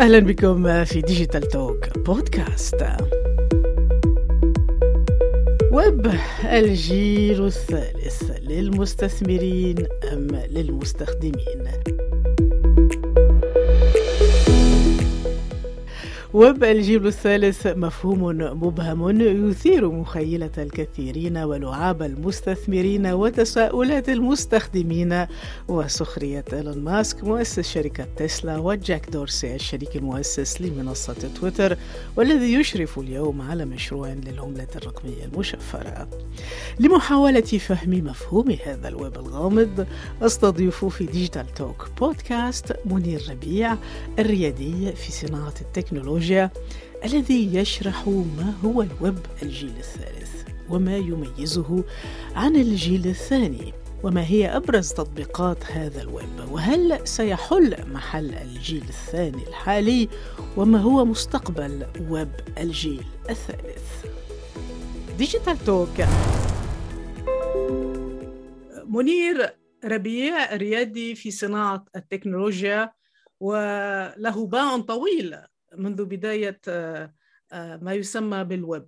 أهلا بكم في Digital Talk بودكاست ويب الجيل الثالث للمستثمرين أم للمستخدمين؟ ويب الجيل الثالث مفهوم مبهم يثير مخيلة الكثيرين ولعاب المستثمرين وتساؤلات المستخدمين وسخرية إيلون ماسك مؤسس شركة تسلا وجاك دورسي الشريك المؤسس لمنصة تويتر والذي يشرف اليوم على مشروع للعملة الرقمية المشفرة. لمحاولة فهم مفهوم هذا الويب الغامض أستضيف في Digital Talk بودكاست منير ربيع الريادي في صناعة التكنولوجيا التكنولوجيا الذي يشرح ما هو الويب الجيل الثالث وما يميزه عن الجيل الثاني وما هي أبرز تطبيقات هذا الويب وهل سيحل محل الجيل الثاني الحالي وما هو مستقبل ويب الجيل الثالث؟ Digital Talk منير ربيع ريادي في صناعة التكنولوجيا وله باع طويل منذ بداية آه، آه، ما يسمى بالويب.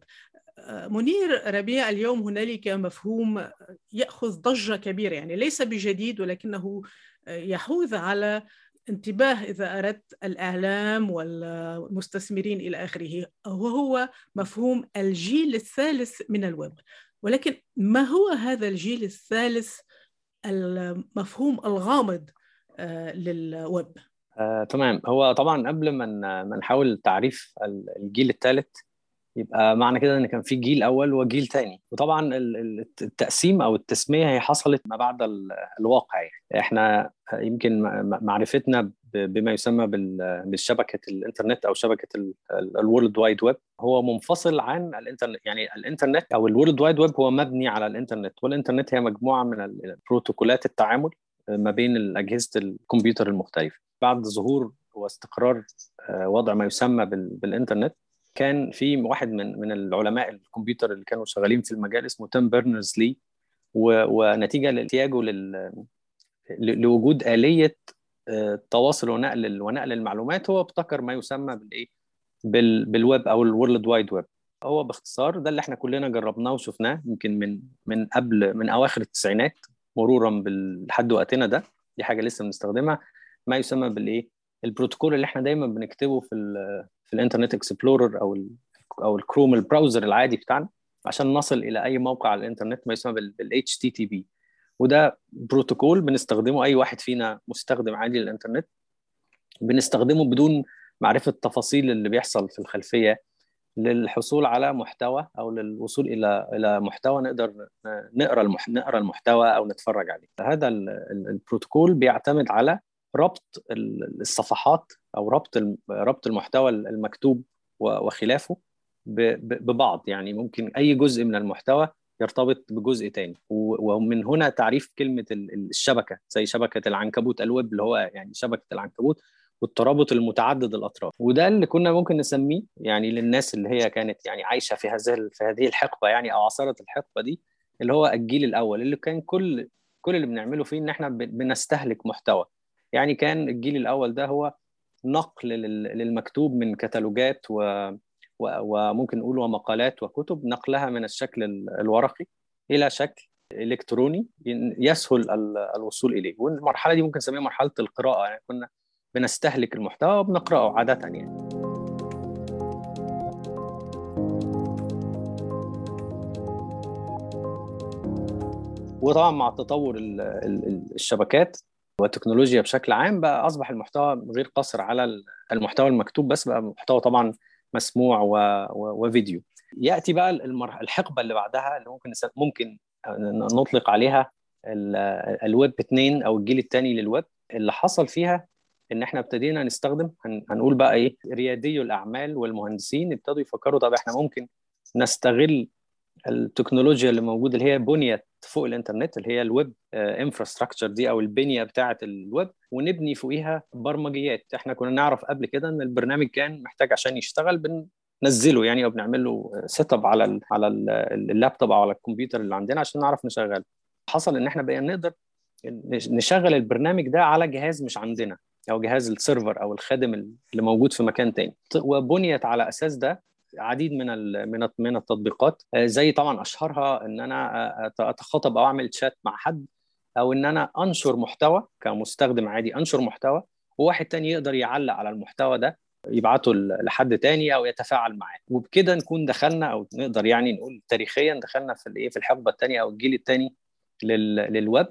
آه، منير ربيع اليوم هنالك مفهوم يأخذ ضجة كبيرة يعني ليس بجديد ولكنه يحوز على انتباه إذا أردت الإعلام والمستثمرين إلى آخره. وهو مفهوم الجيل الثالث من الويب. ولكن ما هو هذا الجيل الثالث المفهوم الغامض للويب؟ آه، تمام. هو طبعا قبل ما ما نحاول تعريف الجيل الثالث يبقى معنى كده إن كان في جيل أول وجيل ثاني وطبعا التقسيم أو التسمية هي حصلت ما بعد الواقع يعني. إحنا يمكن معرفتنا بما يسمى بالشبكة الإنترنت أو شبكة ال World Wide Web. هو منفصل عن الانترنت يعني الإنترنت أو ال World Wide Web هو مبني على الإنترنت والإنترنت هي مجموعة من البروتوكولات التعامل ما بين اجهزه الكمبيوتر المختلفة. بعد ظهور واستقرار آه، وضع ما يسمى بالإنترنت كان في واحد من من العلماء الكمبيوتر اللي كانوا شغالين في المجال اسمه تيم بيرنرز لي ونتيجة لاحتياجه لوجود آلية آه، تواصل ونقل ونقل المعلومات. هو ابتكر ما يسمى بالإيه؟ بالويب أو ال World Wide Web هو باختصار ده اللي إحنا كلنا جربناه وشفناه يمكن من من قبل من أواخر التسعينات. مرورا لحد وقتنا ده. دي حاجة لسه بنستخدمها. ما يسمى بالإيه؟ البروتوكول اللي إحنا دايما بنكتبه في ال في ال Internet Explorer أو ال أو ال Chrome ال browser العادي بتاعنا عشان نصل إلى أي موقع على الإنترنت. ما يسمى بال HTTP وده بروتوكول بنستخدمه. أي واحد فينا مستخدم عادي للإنترنت. بنستخدمه بدون معرفة تفاصيل اللي بيحصل في الخلفية. للحصول على محتوى أو للوصول إلى إلى محتوى نقدر نقرأ نقرأ المحتوى أو نتفرج عليه. هذا البروتوكول بيعتمد على ربط الصفحات أو ربط ربط المحتوى المكتوب وخلافه ببعض. يعني ممكن أي جزء من المحتوى يرتبط بجزء تاني. ومن هنا تعريف كلمة الشبكة زي شبكة العنكبوت الويب اللي هو يعني شبكة العنكبوت. والترابط المتعدد الأطراف. وده اللي كنا ممكن نسميه يعني للناس اللي هي كانت يعني عايشة في هذه في هذه الحقبة يعني أو عصارة الحقبة دي اللي هو الجيل الأول اللي كان كل كل اللي بنعمله فيه إن إحنا بنستهلك محتوى. يعني كان الجيل الأول ده هو نقل للمكتوب من كتالوجات و وممكن نقول ومقالات وكتب نقلها من الشكل الورقي إلى شكل إلكتروني يسهل الوصول إليه. والمرحلة دي ممكن نسميها مرحلة القراءة. يعني كنا بنستهلك المحتوى وبنقرأه عادة يعني وطبعا مع تطور الشبكات والتكنولوجيا بشكل عام بقى أصبح المحتوى غير قاصر على المحتوى المكتوب بس بقى محتوى طبعا مسموع. وفيديو يأتي بقى الحقبة اللي بعدها اللي ممكن ممكن نطلق عليها الويب 2 أو الجيل الثاني للويب اللي حصل فيها إن إحنا ابتدينا نستخدم هنقول بقى إيه ريادي الأعمال والمهندسين ابتدوا يفكروا طب إحنا ممكن نستغل التكنولوجيا اللي موجودة اللي هي بنيت فوق الإنترنت اللي هي ال web infrastructure آه، دي أو البنية بتاعة الويب ونبني فوقيها برمجيات. إحنا كنا نعرف قبل كده إن البرنامج كان محتاج عشان يشتغل بننزله يعني أو بنعمل له set up على ال على اللابتوب أو على الكمبيوتر اللي عندنا عشان نعرف نشغله. حصل إن إحنا بقينا نقدر نشغل البرنامج ده على جهاز مش عندنا. أو جهاز السيرفر أو الخادم اللي موجود في مكان تاني. وبنيت على أساس ده عديد من من من التطبيقات. زي طبعا أشهرها إن أنا أتخاطب أو أعمل تشات مع حد أو إن أنا أنشر محتوى كمستخدم عادي أنشر محتوى وواحد تاني يقدر يعلق على المحتوى ده يبعته لحد تاني أو يتفاعل معاه. وبكده نكون دخلنا أو نقدر يعني نقول تاريخيا دخلنا في الإيه في الحقبة الثانية أو الجيل الثاني للويب.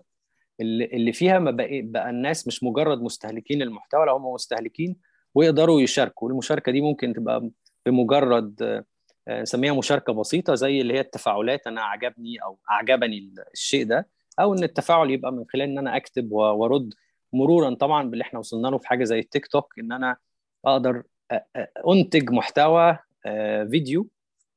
اللي فيها ما بقى, بقى الناس مش مجرد مستهلكين المحتوى لا هم مستهلكين ويقدروا يشاركوا. والمشاركة دي ممكن تبقى بمجرد نسميها مشاركة بسيطة زي اللي هي التفاعلات أنا عجبني أو أعجبني الشيء ده أو إن التفاعل يبقى من خلال إن أنا أكتب وأرد مرورا طبعا باللي إحنا وصلنا له في حاجة زي التيك توك إن أنا أقدر أنتج محتوى فيديو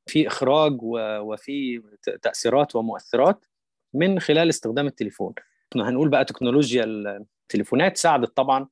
في إخراج وفي تأثيرات ومؤثرات من خلال استخدام التليفون. هنقول بقى تكنولوجيا التليفونات ساعدت طبعا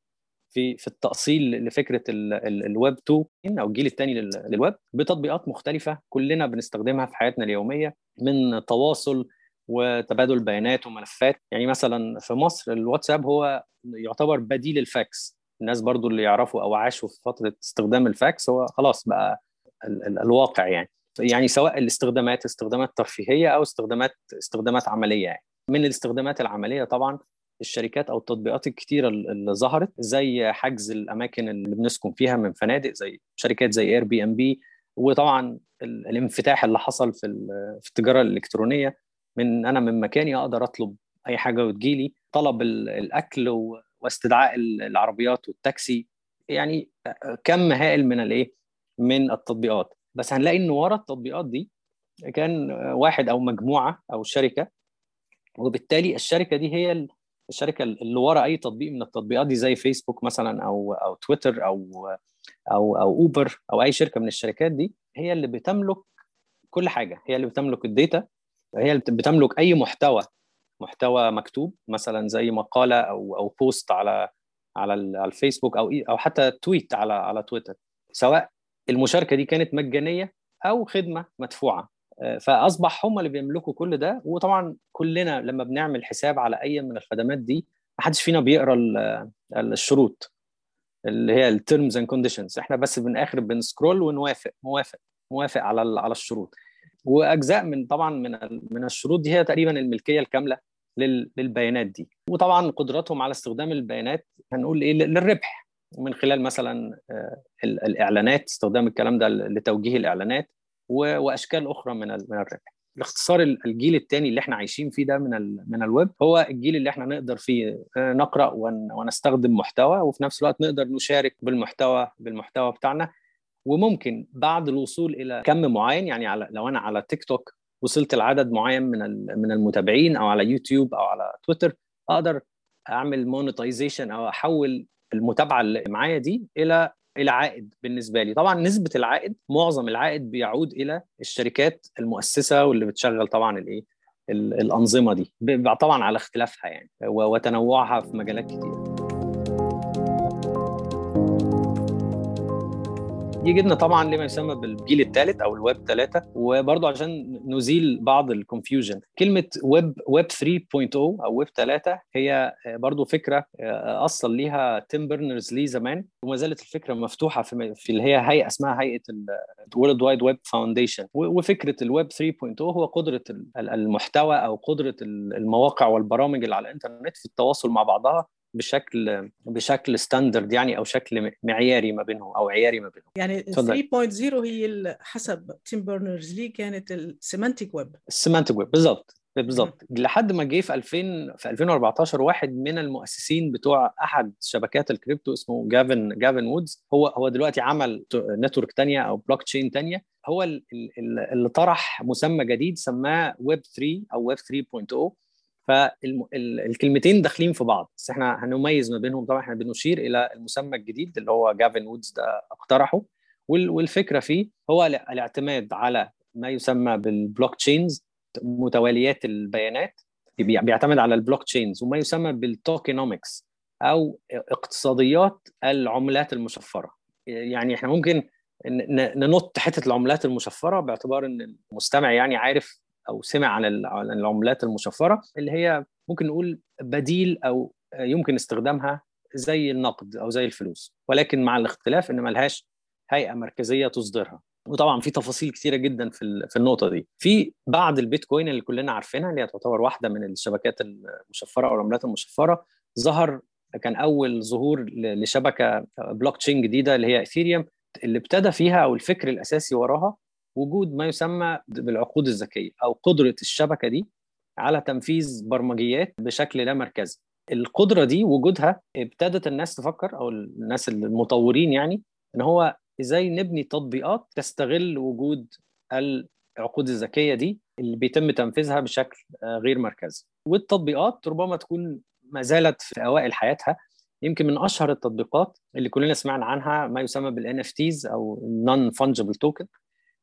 في في التأصيل لفكرة الويب 2 أو الجيل الثاني للويب بتطبيقات مختلفة كلنا بنستخدمها في حياتنا اليومية من تواصل وتبادل بيانات وملفات. يعني مثلا في مصر الواتساب هو يعتبر بديل الفاكس. الناس برضو اللي يعرفوا أو عاشوا في فترة استخدام الفاكس هو خلاص بقى ال ال الواقع يعني. يعني سواء الاستخدامات استخدامات ترفيهية أو استخدامات استخدامات عملية يعني. من الاستخدامات العملية طبعا الشركات أو التطبيقات الكتيرة اللي ظهرت زي حجز الأماكن اللي بنسكن فيها من فنادق زي شركات زي Airbnb وطبعا الانفتاح اللي حصل في في التجارة الإلكترونية. من أنا من مكاني أقدر أطلب أي حاجة وتجيلي. طلب الأكل واستدعاء العربيات والتاكسي. يعني كم هائل من الإيه؟ من التطبيقات. بس هنلاقي إن ورا التطبيقات دي كان واحد أو مجموعة أو شركة وبالتالي الشركة دي هي الشركة اللي ورا أي تطبيق من التطبيقات دي زي فيسبوك مثلا أو أو تويتر أو أو أو Uber أو أي شركة من الشركات دي هي اللي بتملك كل حاجة. هي اللي بتملك ال data هي اللي بتملك أي محتوى محتوى مكتوب مثلا زي مقالة أو أو post على على الفيسبوك أو أو حتى tweet على على تويتر سواء المشاركة دي كانت مجانية أو خدمة مدفوعة. فأصبح هم اللي بيملكوا كل ده. وطبعا كلنا لما بنعمل حساب على أي من الخدمات دي ما حدش فينا بيقرأ الشروط اللي هي ال terms and conditions إحنا بس من اخر بن scroll ونوافق موافق موافق على على الشروط. وأجزاء من طبعا من من الشروط دي هي تقريبا الملكية الكاملة للبيانات دي. وطبعا قدرتهم على استخدام البيانات هنقول إيه للربح. من خلال مثلا الإعلانات استخدام الكلام ده لتوجيه الإعلانات. وأشكال أخرى من من الربح. باختصار الجيل الثاني اللي إحنا عايشين فيه ده من من الويب هو الجيل اللي إحنا نقدر فيه نقرأ ونستخدم محتوى وفي نفس الوقت نقدر نشارك بالمحتوى بالمحتوى بتاعنا. وممكن بعد الوصول إلى كم معين يعني على لو أنا على تيك توك وصلت لعدد معين من من المتابعين أو على يوتيوب أو على تويتر أقدر أعمل monetization أو أحول المتابعة اللي معايا دي إلى إلى عائد بالنسبة لي. طبعا نسبة العائد معظم العائد بيعود إلى الشركات المؤسسة واللي بتشغل طبعا الإيه؟ الأنظمة دي. طبعا على اختلافها يعني وتنوعها في مجالات كتير. يجي لنا طبعا لما يسمى بالجيل الثالث أو الويب 3 وبرضه عشان نزيل بعض ال confusion كلمة web Web 3.0 أو ويب 3 هي برضه فكرة اصل ليها تيم بيرنرز لي زمان وما زالت الفكرة مفتوحة في, في اللي هي هيئة اسمها هيئة ال World Wide Web Foundation وفكرة الويب 3.0 هو قدرة المحتوى أو قدرة المواقع والبرامج اللي على الإنترنت في التواصل مع بعضها بشكل بشكل standard يعني أو شكل معياري ما بينهم أو عياري ما بينهم. يعني 3.0 هي حسب تيم بيرنرز لي كانت ال semantic web ال semantic web بالظبط بالظبط لحد ما جه في 2000 في 2014 واحد من المؤسسين بتوع أحد شبكات الكريبتو اسمه جافن جافن وود هو هو دلوقتي عمل network ثانية أو بلوك تشين ثانية هو اللي طرح مسمى جديد سماه ويب 3 أو ويب 3.0 فالكلمتين داخلين في بعض. بس إحنا هنميز ما بينهم طبعا إحنا بنشير إلى المسمى الجديد اللي هو جافن وود ده اقترحه. والفكرة فيه هو الاعتماد على ما يسمى بال blockchains متواليات البيانات. بيعتمد على ال blockchains وما يسمى بال tokenomics أو اقتصاديات العملات المشفرة. يعني إحنا ممكن ننط حتة العملات المشفرة باعتبار إن المستمع يعني عارف أو سمع عن العملات المشفرة اللي هي ممكن نقول بديل أو يمكن استخدامها زي النقد أو زي الفلوس. ولكن مع الاختلاف إن ملهاش هيئة مركزية تصدرها. وطبعا في تفاصيل كثيره جدا في في النقطة دي. في بعد البيتكوين اللي كلنا عارفينها اللي هي تعتبر واحدة من الشبكات المشفرة أو العملات المشفرة ظهر كان أول ظهور لشبكة بلوك تشين جديدة اللي هي Ethereum اللي ابتدى فيها أو الفكر الأساسي وراها وجود ما يسمى بالعقود الذكية أو قدرة الشبكة دي على تنفيذ برمجيات بشكل لا مركزي. القدرة دي وجودها ابتدت الناس تفكر أو الناس المطورين يعني إن هو إزاي نبني تطبيقات تستغل وجود العقود الذكية دي اللي بيتم تنفيذها بشكل غير مركزي. والتطبيقات ربما تكون ما زالت في أوائل حياتها. يمكن من أشهر التطبيقات اللي كلنا سمعنا عنها ما يسمى بال NFTs أو non-fungible token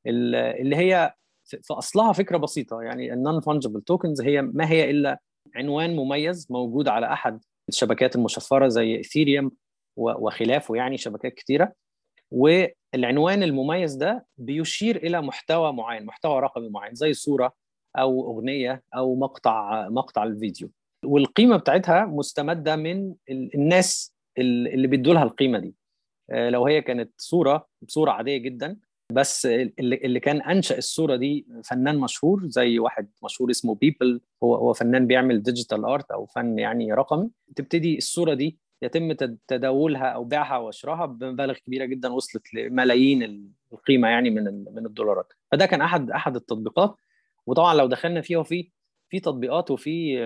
اللي هي في أصلها فكرة بسيطة يعني ال non-fungible tokens هي ما هي إلا عنوان مميز موجود على أحد الشبكات المشفرة زي Ethereum وخلافه يعني شبكات كثيره والعنوان المميز ده بيشير إلى محتوى معين محتوى رقمي معين زي صورة أو أغنية أو مقطع مقطع الفيديو. والقيمة بتاعتها مستمدة من الناس اللي بيدوا لها القيمة دي. لو هي كانت صورة صورة عادية جدا بس اللي كان أنشأ الصورة دي فنان مشهور زي واحد مشهور اسمه بيبل هو هو فنان بيعمل digital art أو فن يعني رقمي. تبتدي الصورة دي يتم تداولها أو بيعها وشرائها بمبالغ كبيرة جدا وصلت لملايين القيمة يعني من من الدولارات. فده كان أحد أحد التطبيقات. وطبعا لو دخلنا فيها وفي في تطبيقات وفي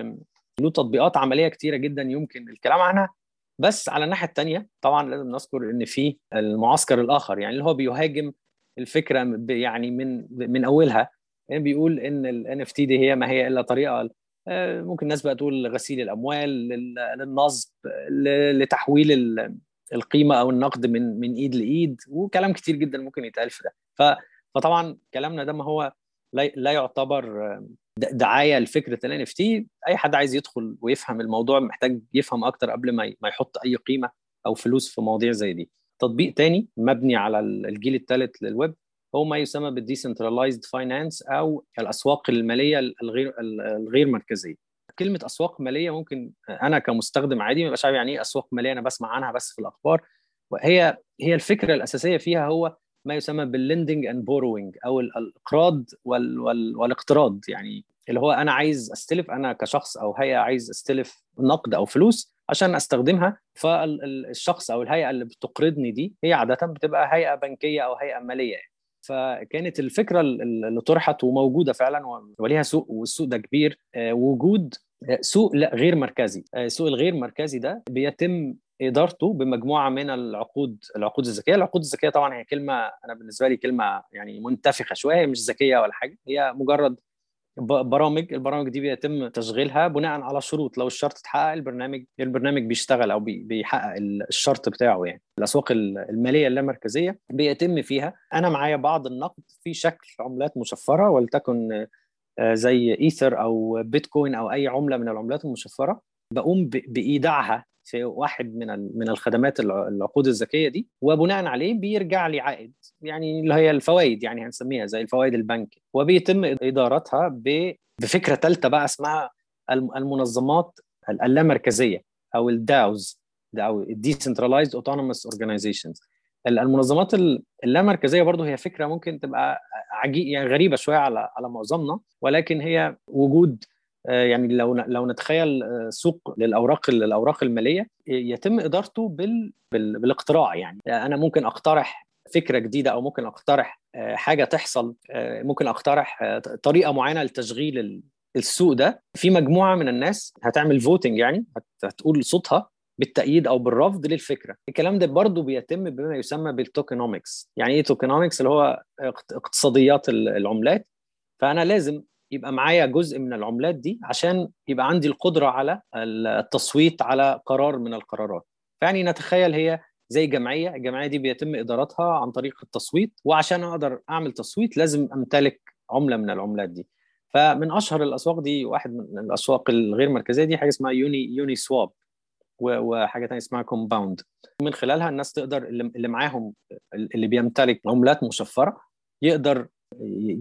له تطبيقات عملية كتيرة جدا يمكن الكلام عنها. بس على الناحية الثانية طبعا لازم نذكر إن في المعسكر الآخر يعني اللي هو بيهاجم الفكرة يعني من من أولها يعني بيقول إن اف تي دي هي ما هي إلا طريقة ممكن الناس بقى تقول غسيل الأموال للنصب لتحويل القيمة أو النقد من من إيد لإيد وكلام كتير جدا ممكن يتقال في ده. فطبعا كلامنا ده ما هو لا يعتبر دعاية لفكرة NFT أي حد عايز يدخل ويفهم الموضوع محتاج يفهم أكتر قبل ما ما يحط أي قيمة أو فلوس في مواضيع زي دي. تطبيق تاني مبني على الجيل الثالث للويب هو ما يسمى بال decentralized finance أو الأسواق المالية الغير الغير مركزية. كلمة أسواق مالية ممكن أنا كمستخدم عادي ما يبقاش عارف يعني إيه أسواق مالية أنا بسمع عنها بس في الأخبار. وهي هي الفكرة الأساسية فيها هو ما يسمى بال lending and borrowing أو الإقراض وال وال والإقتراض. يعني اللي هو أنا عايز أستلف أنا كشخص أو هيئة عايز أستلف نقد أو فلوس عشان أستخدمها. فالشخص أو الهيئة اللي بتقرضني دي هي عادة بتبقى هيئة بنكية أو هيئة مالية. فكانت الفكرة اللي طرحت وموجودة فعلا وليها سوق والسوق ده كبير. وجود سوق لا غير مركزي. السوق الغير مركزي ده بيتم إدارته بمجموعة من العقود العقود الذكية. العقود الذكية طبعا هي كلمة أنا بالنسبة لي كلمة يعني منتفخة شوية مش ذكية ولا حاجة. هي مجرد برامج البرامج دي بيتم تشغيلها بناء على شروط. لو الشرط اتحقق البرنامج البرنامج بيشتغل أو بيحقق الشرط بتاعه يعني. الأسواق المالية اللامركزية بيتم فيها. أنا معايا بعض النقد في شكل عملات مشفرة ولتكن زي إيثر أو بيتكوين أو أي عملة من العملات المشفرة. بقوم بإيداعها في واحد من من الخدمات العقود الذكية دي وبناء عليه بيرجع لي عائد. يعني اللي هي الفوائد يعني هنسميها زي الفوائد البنك وبيتم إدارتها بفكرة ثالثه بقى اسمها المنظمات اللامركزية أو ال DAOs أو ال decentralized autonomous organizations المنظمات اللامركزية برضه هي فكرة ممكن تبقى عجيب يعني غريبة شوية على على معظمنا ولكن هي وجود يعني لو لو نتخيل سوق للأوراق الأوراق المالية يتم إدارته بال بالإقتراع يعني. أنا ممكن أقترح فكرة جديدة أو ممكن أقترح حاجة تحصل ممكن أقترح طريقة معينة لتشغيل السوق ده. في مجموعة من الناس هتعمل فوتنج يعني هتقول صوتها بالتأييد أو بالرفض للفكرة. الكلام ده برضه بيتم بما يسمى بال tokenomics يعني إيه tokenomics اللي هو اقتصاديات العملات. فأنا لازم يبقى معايا جزء من العملات دي عشان يبقى عندي القدرة على التصويت على قرار من القرارات. فيعني نتخيل هي زي جمعية الجمعية دي بيتم إدارتها عن طريق التصويت وعشان أقدر أعمل تصويت لازم أمتلك عملة من العملات دي. فمن أشهر الأسواق دي واحد من الأسواق الغير مركزية دي حاجة اسمها Uni Uniswap وحاجة ثانية اسمها Compound. من خلالها الناس تقدر اللي معاهم اللي بيمتلك عملات مشفرة يقدر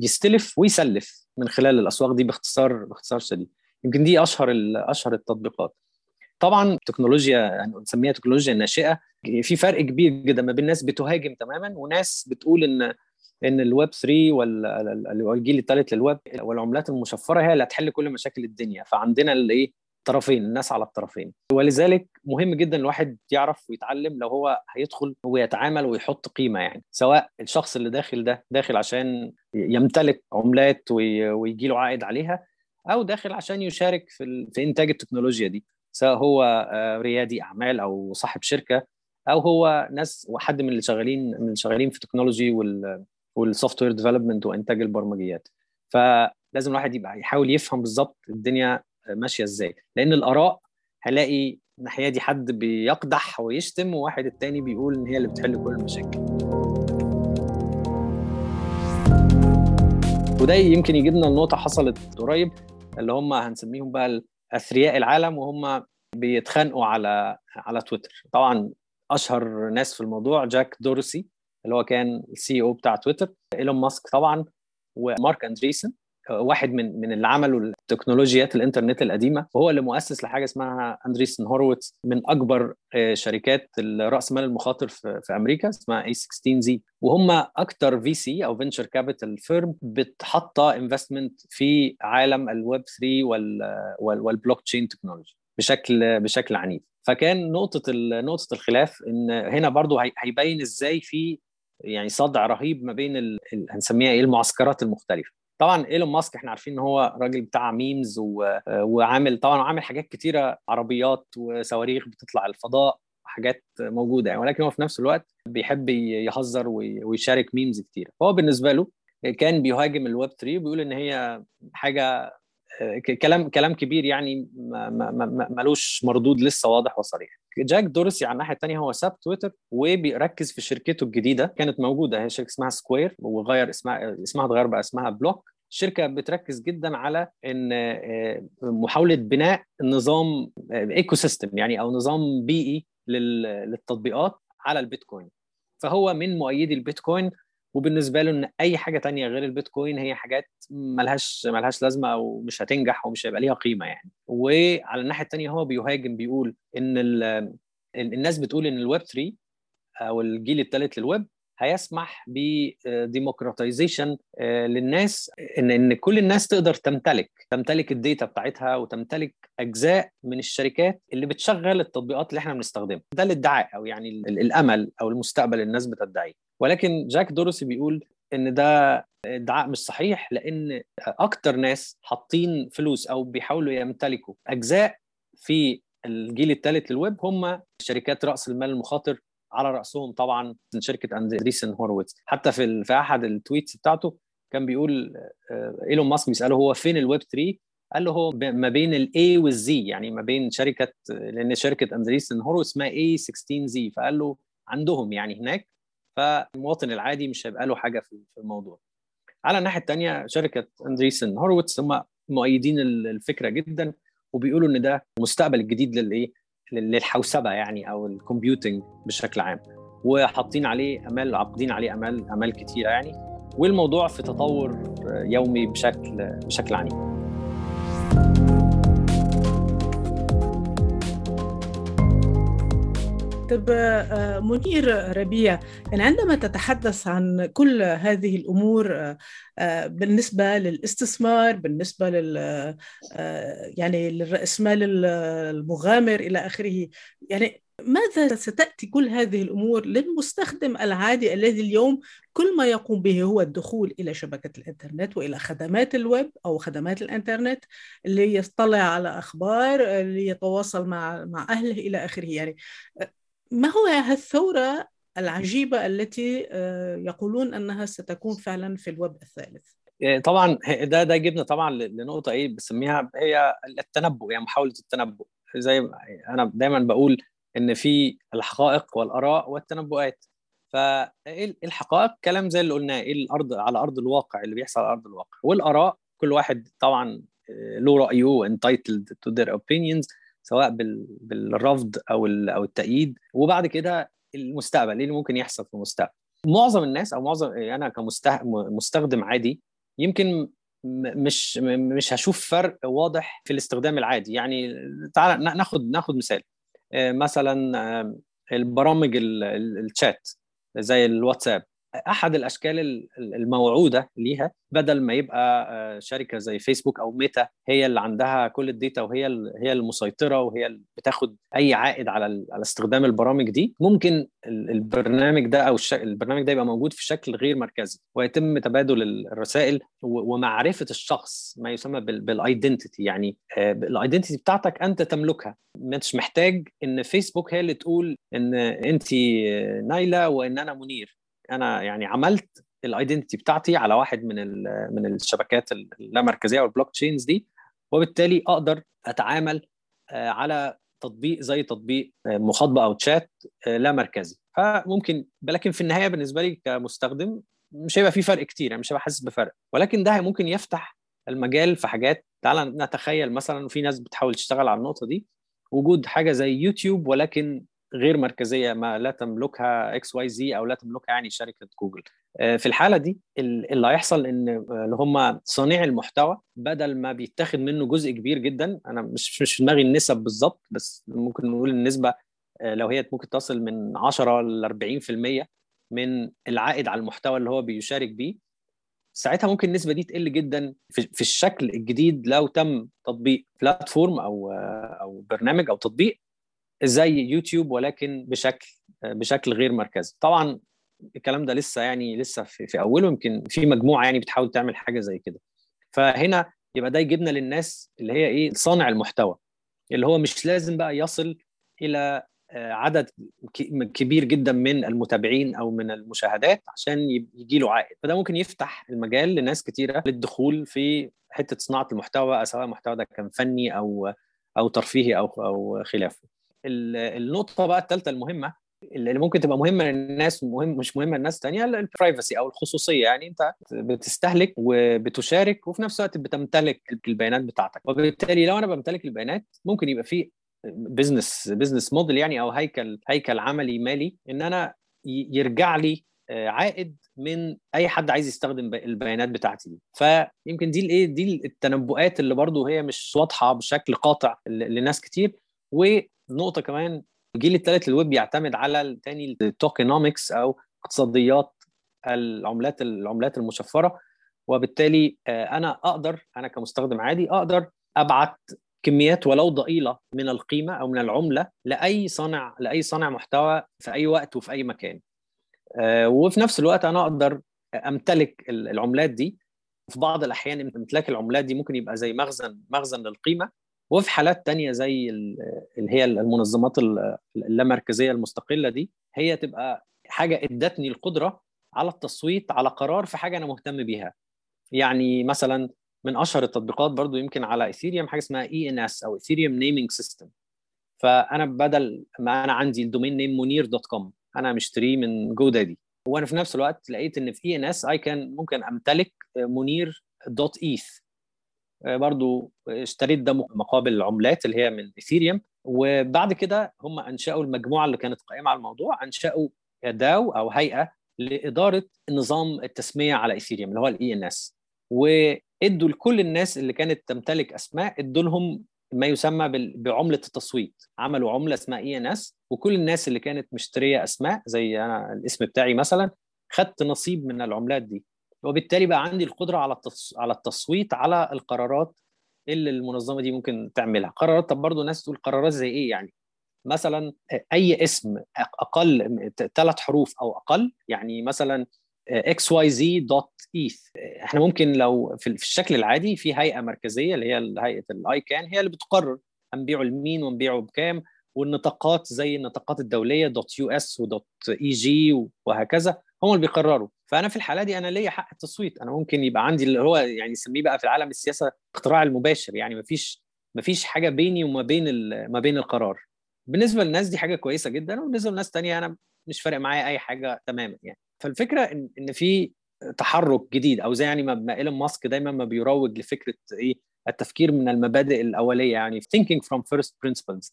يستلف ويسلف من خلال الأسواق دي باختصار باختصار شديد. يمكن دي أشهر أشهر التطبيقات. طبعا تكنولوجيا يعني نسميها تكنولوجيا ناشئه في فرق كبير جدا ما بين ناس بتهاجم تماما وناس بتقول إن إن الويب 3 والجيل الثالث للويب والعملات المشفرة هي اللي هتحل كل مشاكل الدنيا فعندنا الايه طرفين الناس على الطرفين. ولذلك مهم جدا الواحد يعرف ويتعلم لو هو هيدخل ويتعامل ويحط قيمة يعني سواء الشخص اللي داخل ده داخل عشان يمتلك عملات ويجي له عائد عليها أو داخل عشان يشارك في, في إنتاج التكنولوجيا دي. سواء هو ريادي أعمال أو صاحب شركة أو هو ناس وحد من اللي شغالين من اللي شغالين في تكنولوجي وال وال software development وإنتاج البرمجيات. فلازم الواحد يبقى يحاول يفهم بالظبط الدنيا ماشية إزاي. لأن الآراء هلاقي الناحية دي حد بيقدح ويشتم وواحد التاني بيقول إن هي اللي بتحل كل المشاكل. وده يمكن يجيبنا لنقطة حصلت قريب اللي هم هنسميهم بقى أثرياء العالم وهم بيتخانقوا على على تويتر. طبعا أشهر ناس في الموضوع جاك دورسي اللي هو كان ال CEO بتاع تويتر إيلون ماسك طبعا ومارك أندريسن. واحد من من اللي عملوا التكنولوجيات الإنترنت القديمة وهو اللي مؤسس لحاجة اسمها Andreessen Horowitz من أكبر شركات رأس مال المخاطر في, في أمريكا اسمها a16z وهم أكتر VC أو venture capital firm بتحط investment في عالم الويب 3 وال blockchain technology بشكل بشكل عنيف. فكان نقطة نقطة الخلاف إن هنا برضو هيبين إزاي في يعني صدع رهيب ما بين هنسميها إيه المعسكرات المختلفة. طبعا إيلون ماسك إحنا عارفين إن هو راجل بتاع memes و... وعامل طبعا عامل حاجات كتيرة عربيات وصواريخ بتطلع الفضاء حاجات موجودة يعني. ولكن هو في نفس الوقت بيحب يهزر ويشارك memes كتير هو بالنسبة له كان بيهاجم الويب 3 وبيقول إن هي حاجة كلام كلام كبير يعني ملوش مردود لسه واضح وصريح. جاك دورسي على الناحية الثانية هو ساب تويتر وبيركز في شركته الجديدة كانت موجودة. هي شركة اسمها Square وغير اسمها اسمها اتغير بقى اسمها Block. الشركة بتركز جدا على إن محاولة بناء نظام ecosystem يعني أو نظام بيئي للتطبيقات على البيتكوين. فهو من مؤيدي البيتكوين وبالنسبة له إن أي حاجة تانية غير البيتكوين هي حاجات ملهاش ملهاش لازمة أو مش هتنجح ومش هيبقى ليها قيمة يعني. وعلى الناحية الثانية هو بيهاجم بيقول إن الناس بتقول إن الويب 3 أو الجيل الثالث للويب هيسمح ب democratization للناس إن إن كل الناس تقدر تمتلك تمتلك ال data بتاعتها وتمتلك أجزاء من الشركات اللي بتشغل التطبيقات اللي إحنا بنستخدمها. ده الادعاء أو يعني الأمل أو المستقبل الناس بتدعيه. ولكن جاك دورسي بيقول إن ده ادعاء مش صحيح لأن أكتر ناس حاطين فلوس أو بيحاولوا يمتلكوا أجزاء في الجيل الثالث للويب هم شركات رأس المال المخاطر على رأسهم طبعا شركة Andreessen Horowitz حتى في في أحد ال tweets بتاعته كان بيقول إيلون ماسك بيسأله هو فين الويب 3 قال له هو ما بين ال a وال z يعني ما بين شركة لأن شركة Andreessen Horowitz اسمها a16z فقال له عندهم يعني هناك فالمواطن العادي مش هيبقى له حاجة في الموضوع. على الناحية الثانية شركة Andreessen Horowitz هم مؤيدين الفكرة جدا وبيقولوا إن ده المستقبل الجديد للايه للحوسبة يعني أو الكمبيوتنج بشكل عام. وحاطين عليه أمال عاقدين عليه امال أمال كتيرة يعني. والموضوع في تطور يومي بشكل بشكل عنيف. طب منير ربيع يعني عندما تتحدث عن كل هذه الأمور بالنسبة للاستثمار بالنسبة لل يعني للراسمال المغامر إلى آخره يعني ماذا ستأتي كل هذه الأمور للمستخدم العادي الذي اليوم كل ما يقوم به هو الدخول إلى شبكة الإنترنت وإلى خدمات الويب أو خدمات الإنترنت ليطلع على أخبار ليتواصل مع مع أهله إلى آخره؟ يعني ما هو هالثورة العجيبة التي يقولون أنها ستكون فعلا في الويب الثالث؟ طبعا ده ده جبنا طبعا لنقطة إيه بسميها هي التنبؤ يعني محاولة التنبؤ. زي أنا دايما بقول إن في الحقائق والآراء والتنبؤات. فالحقائق كلام زي اللي قلناه إيه الأرض على أرض الواقع اللي بيحصل على أرض الواقع. والآراء كل واحد طبعا له رأيه entitled to their opinions. سواء بالرفض أو أو التأييد. وبعد كده المستقبل إيه اللي ممكن يحصل في المستقبل؟ معظم الناس أو معظم أنا كمستخدم عادي يمكن مش مش هشوف فرق واضح في الاستخدام العادي. يعني تعال ناخد ناخد مثال. مثلا البرامج الشات زي الواتساب. أحد الأشكال الموعودة ليها بدل ما يبقى آه، شركة زي فيسبوك أو ميتا هي اللي عندها كل ال data وهي هي المسيطرة وهي اللي بتاخد أي عائد على على استخدام البرامج دي ممكن البرنامج ده أو البرنامج ده يبقى موجود في شكل غير مركزي ويتم تبادل الرسائل ومعرفة الشخص ما يسمى بال identity يعني آه، ال identity بتاعتك أنت تملكها. مش محتاج إن فيسبوك هي اللي تقول إن انت نايلة وإن أنا منير. أنا يعني عملت ال identity بتاعتي على واحد من من الشبكات اللامركزية أو ال blockchains دي وبالتالي أقدر أتعامل آه، على تطبيق زي تطبيق آه، مخاطبة أو تشات آه، لا مركزي فممكن لكن في النهاية بالنسبة لي كمستخدم مش هيبقى في فرق كتير يعني مش هيبقى حاسس بفرق. ولكن ده ممكن يفتح المجال في حاجات تعال نتخيل مثلا في ناس بتحاول تشتغل على النقطة دي وجود حاجة زي يوتيوب ولكن غير مركزية ما لا تملكها XYZ أو لا تملكها يعني شركة جوجل. آه، في الحالة دي اللي هيحصل إن اللي هم صانعي المحتوى بدل ما بيتاخد منه جزء كبير جدا أنا مش مش في دماغي النسب بالظبط بس ممكن نقول النسبة آه، لو هي ممكن تصل من 10 ل 40% من العائد على المحتوى اللي هو بيشارك بيه ساعتها ممكن النسبة دي تقل جدا في الشكل الجديد لو تم تطبيق بلاتفورم أو آه، أو برنامج أو تطبيق زي يوتيوب ولكن بشكل بشكل غير مركزي. طبعا الكلام ده لسه يعني لسه في, في أوله يمكن في مجموعة يعني بتحاول تعمل حاجة زي كده. فهنا يبقى ده يجيبنا للناس اللي هي إيه؟ صانع المحتوى اللي هو مش لازم بقى يصل إلى آه، عدد كبير جدا من المتابعين أو من المشاهدات عشان يجي له عائد. فده ممكن يفتح المجال لناس كتيرة للدخول في حتة صناعة المحتوى سواء المحتوى ده كان فني أو أو ترفيهي أو أو خلافه. النقطة بقى الثالثه المهمة اللي ممكن تبقى مهمة للناس مهم مش مهمة لناس ثانية ال privacy أو الخصوصية. يعني أنت بتستهلك وبتشارك وفي نفس الوقت بتمتلك البيانات بتاعتك. وبالتالي لو أنا بمتلك البيانات ممكن يبقى في business business model يعني أو هيكل هيكل عملي مالي إن أنا يرجع لي آه، عائد من أي حد عايز يستخدم البيانات بتاعتي دي. فيمكن دي الايه دي التنبؤات اللي برضو هي مش واضحة بشكل قاطع لناس كتير. ونقطه كمان الجيل الثالث للويب بيعتمد على الثاني ال tokenomics أو اقتصاديات العملات العملات المشفرة. وبالتالي آه، أنا أقدر أنا كمستخدم عادي أقدر أبعت كميات ولو ضئيلة من القيمة أو من العملة لأي صانع لأي صانع محتوى في أي وقت وفي أي مكان. آه، وفي نفس الوقت أنا أقدر أمتلك العملات دي. في بعض الأحيان أمتلاك العملات دي ممكن يبقى زي مخزن مخزن للقيمة. وفي حالات تانية زي اللي هي المنظمات اللامركزية المستقلة دي هي تبقى حاجة إدتني القدرة على التصويت على قرار في حاجة أنا مهتم بيها. يعني مثلا من أشهر التطبيقات برضو يمكن على ايثيريوم حاجة اسمها ENS أو Ethereum naming system فأنا بدل ما أنا عندي ال domain name منير dot com أنا مشتريه من GoDaddy وأنا في نفس الوقت لقيت إن في ENS اي كان ممكن أمتلك منير dot eth آه، برضو اشتريت ده مقابل العملات اللي هي من ايثيريوم وبعد كده هم أنشأوا المجموعة اللي كانت قائمة على الموضوع أنشأوا DAO أو هيئة لإدارة نظام التسمية على ايثيريوم اللي هو ال ENS وادوا لكل الناس اللي كانت تمتلك أسماء ادوا لهم ما يسمى بعملة التصويت. عملوا عملة اسمها ENS وكل الناس اللي كانت مشترية أسماء زي أنا الاسم بتاعي مثلا خدت نصيب من العملات دي. وبالتالي بقى عندي القدرة على على التصويت على القرارات اللي المنظمة دي ممكن تعملها. قرارات طب برضه ناس تقول قرارات زي إيه يعني؟ مثلا أي اسم أقل ثلاث حروف أو أقل يعني مثلا XYZ dot eth. إحنا ممكن لو في الشكل العادي في هيئة مركزية اللي هي هيئة ال ICANN هي اللي بتقرر. هنبيعه لمين ونبيعه بكام والنطاقات زي النطاقات الدولية dot US و dot EG وهكذا هم اللي بيقرروا. فأنا في الحالة دي أنا ليا حق التصويت. أنا ممكن يبقى عندي اللي هو يعني نسميه بقى في العالم السياسة اقتراع المباشر. يعني ما فيش ما فيش حاجة بيني وما بين ما بين القرار. بالنسبة للناس دي حاجة كويسة جدا وبالنسبة لناس تانية أنا مش فارق معايا أي حاجة تماما يعني. فالفكرة إن إن في تحرك جديد أو زي يعني ما إيلون ماسك دايما ما بيروج لفكرة إيه التفكير من المبادئ الأولية يعني thinking from first principles.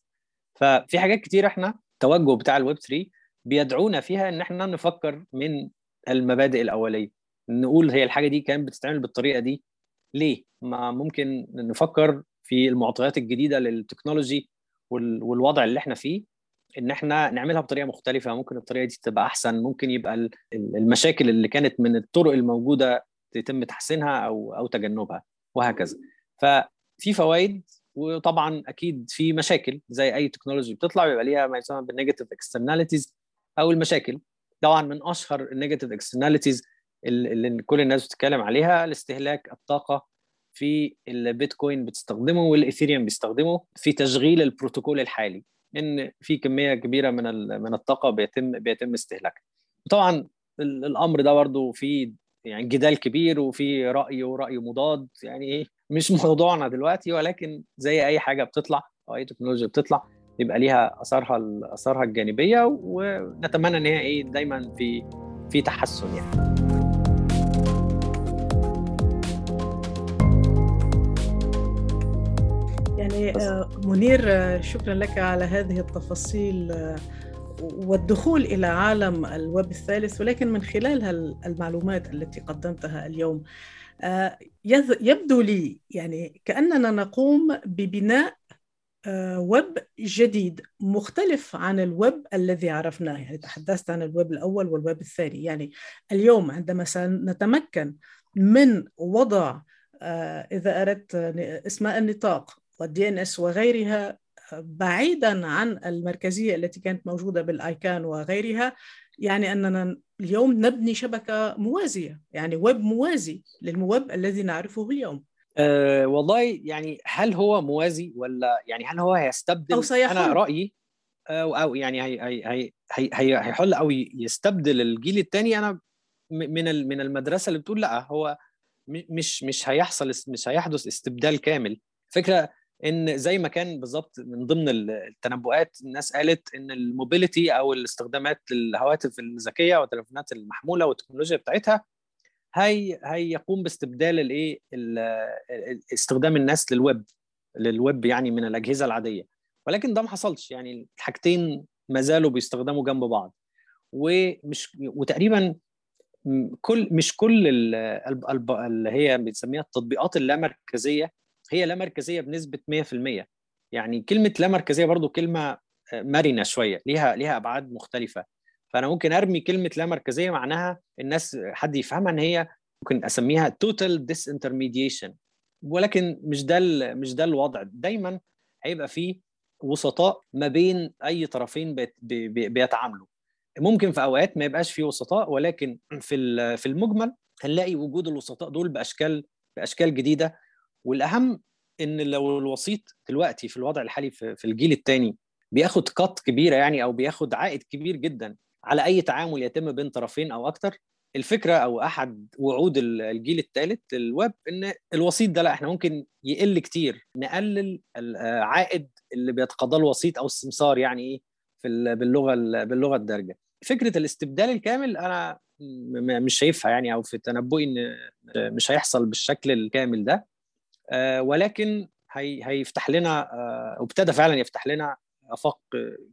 ففي حاجات كتير إحنا التوجه بتاع الويب 3 بيدعونا فيها إن إحنا نفكر من المبادئ الأولية. نقول هي الحاجة دي كانت بتتعمل بالطريقة دي ليه؟ ما ممكن نفكر في المعطيات الجديدة لل technology والوضع اللي إحنا فيه إن إحنا نعملها بطريقة مختلفة. ممكن الطريقة دي تبقى أحسن. ممكن يبقى المشاكل اللي كانت من الطرق الموجودة يتم تحسينها أو أو تجنبها. وهكذا. ففي فوائد وطبعا أكيد في مشاكل زي أي technology بتطلع بيبقى ليها ما يسمى بال negative externalities أو المشاكل. طبعا من أشهر ال negative externalities اللي كل الناس بتتكلم عليها الاستهلاك الطاقة في البيتكوين بتستخدمه والإيثيريوم بيستخدمه في تشغيل البروتوكول الحالي إن في كمية كبيرة من من الطاقة بيتم بيتم استهلاكها. طبعا الأمر ده برضه في يعني جدال كبير وفي رأي ورأي مضاد يعني إيه؟ مش موضوعنا دلوقتي ولكن زي أي حاجة بتطلع أو أي تكنولوجيا بتطلع بيبقى ليها آثارها آثارها الجانبية ونتمنى إن هي إيه دايما في في تحسن يعني. يعني منير شكرا لك على هذه التفاصيل والدخول إلى عالم الويب الثالث ولكن من خلال المعلومات التي قدمتها اليوم. يبدو لي يعني كأننا نقوم ببناء ويب جديد مختلف عن الويب الذي عرفناه. يعني تحدثت عن الويب الأول والويب الثاني. يعني اليوم عندما سنتمكن من وضع إذا أردت أسماء النطاق وال DNS وغيرها بعيدا عن المركزية التي كانت موجودة بال ICANN وغيرها يعني أننا اليوم نبني شبكة موازية يعني ويب موازي للويب الذي نعرفه اليوم. أه والله يعني هل هو موازي ولا يعني هل هو هيستبدل؟ أو سيحل. أنا رأيي أو أو يعني هي هي هي هي هي هيحل أو يستبدل الجيل الثاني أنا من من المدرسة اللي بتقول لأ هو مش مش هيحصل مش هيحدث استبدال كامل. فكرة إن زي ما كان بالظبط من ضمن التنبؤات الناس قالت إن ال mobility أو الاستخدامات للهواتف الذكية والتليفونات المحمولة والتكنولوجيا بتاعتها هي هيقوم باستبدال الإيه؟ استخدام الناس للويب للويب يعني من الأجهزة العادية. ولكن ده ما حصلش. يعني الحاجتين ما زالوا بيستخدموا جنب بعض. ومش وتقريبا كل مش كل اللي هي بنسميها التطبيقات اللامركزية هي لا مركزية بنسبة 100% يعني كلمة لا مركزية برضو كلمة مرنة شوية ليها ليها أبعاد مختلفة. فأنا ممكن أرمي كلمة لا مركزية معناها الناس حد يفهمها إن هي ممكن أسميها total disintermediation ولكن مش ده مش ده الوضع. دايما هيبقى فيه وسطاء ما بين أي طرفين بيتعاملوا. ممكن في أوقات ما يبقاش فيه وسطاء ولكن في في المجمل هنلاقي وجود الوسطاء دول بأشكال بأشكال جديدة. والأهم إن لو الوسيط دلوقتي في الوضع الحالي في الجيل الثاني بياخد cut كبيرة يعني أو بياخد عائد كبير جدا على أي تعامل يتم بين طرفين أو أكتر الفكرة أو أحد وعود الجيل الثالث الويب إن الوسيط ده لا إحنا ممكن يقل كتير نقلل العائد اللي بيتقاضاه الوسيط أو السمسار يعني إيه في باللغة باللغة الدارجة. فكرة الاستبدال الكامل أنا مش شايفها يعني أو في تنبؤي إن مش هيحصل بالشكل الكامل ده. ولكن هي هيفتح لنا وابتدى فعلا يفتح لنا آفاق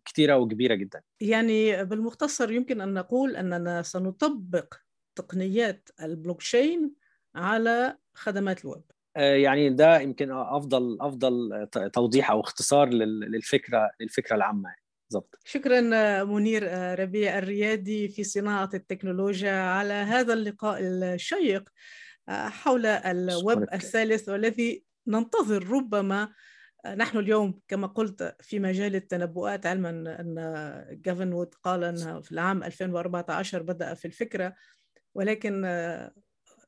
كثيره وكبيرة جدا. يعني بالمختصر يمكن أن نقول أننا سنطبق تقنيات البلوكشين على خدمات الويب. يعني ده يمكن أفضل أفضل توضيح أو اختصار للفكرة للفكرة العامة يعني. بالضبط شكرا منير ربيع الريادي في صناعة التكنولوجيا على هذا اللقاء الشيق حول الويب الثالث والذي ننتظر ربما نحن اليوم كما قلت في مجال التنبؤات علما أن جافن وود قال انه في العام 2014 بدأ في الفكرة ولكن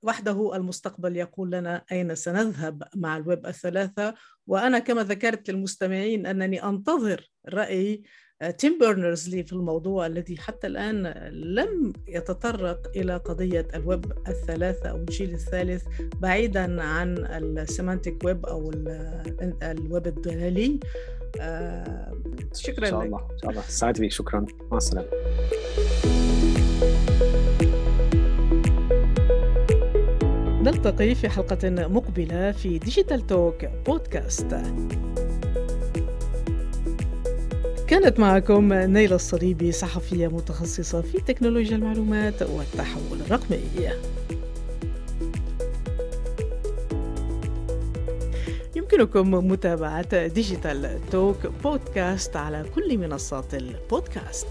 وحده المستقبل يقول لنا أين سنذهب مع الويب الثلاثة؟ وأنا كما ذكرت للمستمعين أنني أنتظر رأي تيم بيرنرز لي في الموضوع الذي حتى الآن لم يتطرق إلى قضية الويب الثلاثة أو الجيل الثالث بعيدا عن ال semantic web أو الويب الدلالي. شكرا إن شاء الله إن شاء الله. سعدت بك شكرا. مع السلامة. نلتقي في حلقة مقبلة في Digital Talk بودكاست كانت معكم نايلة الصليبي صحفية متخصصة في تكنولوجيا المعلومات والتحول الرقمي. يمكنكم متابعة ديجيتال توك بودكاست على كل منصات البودكاست.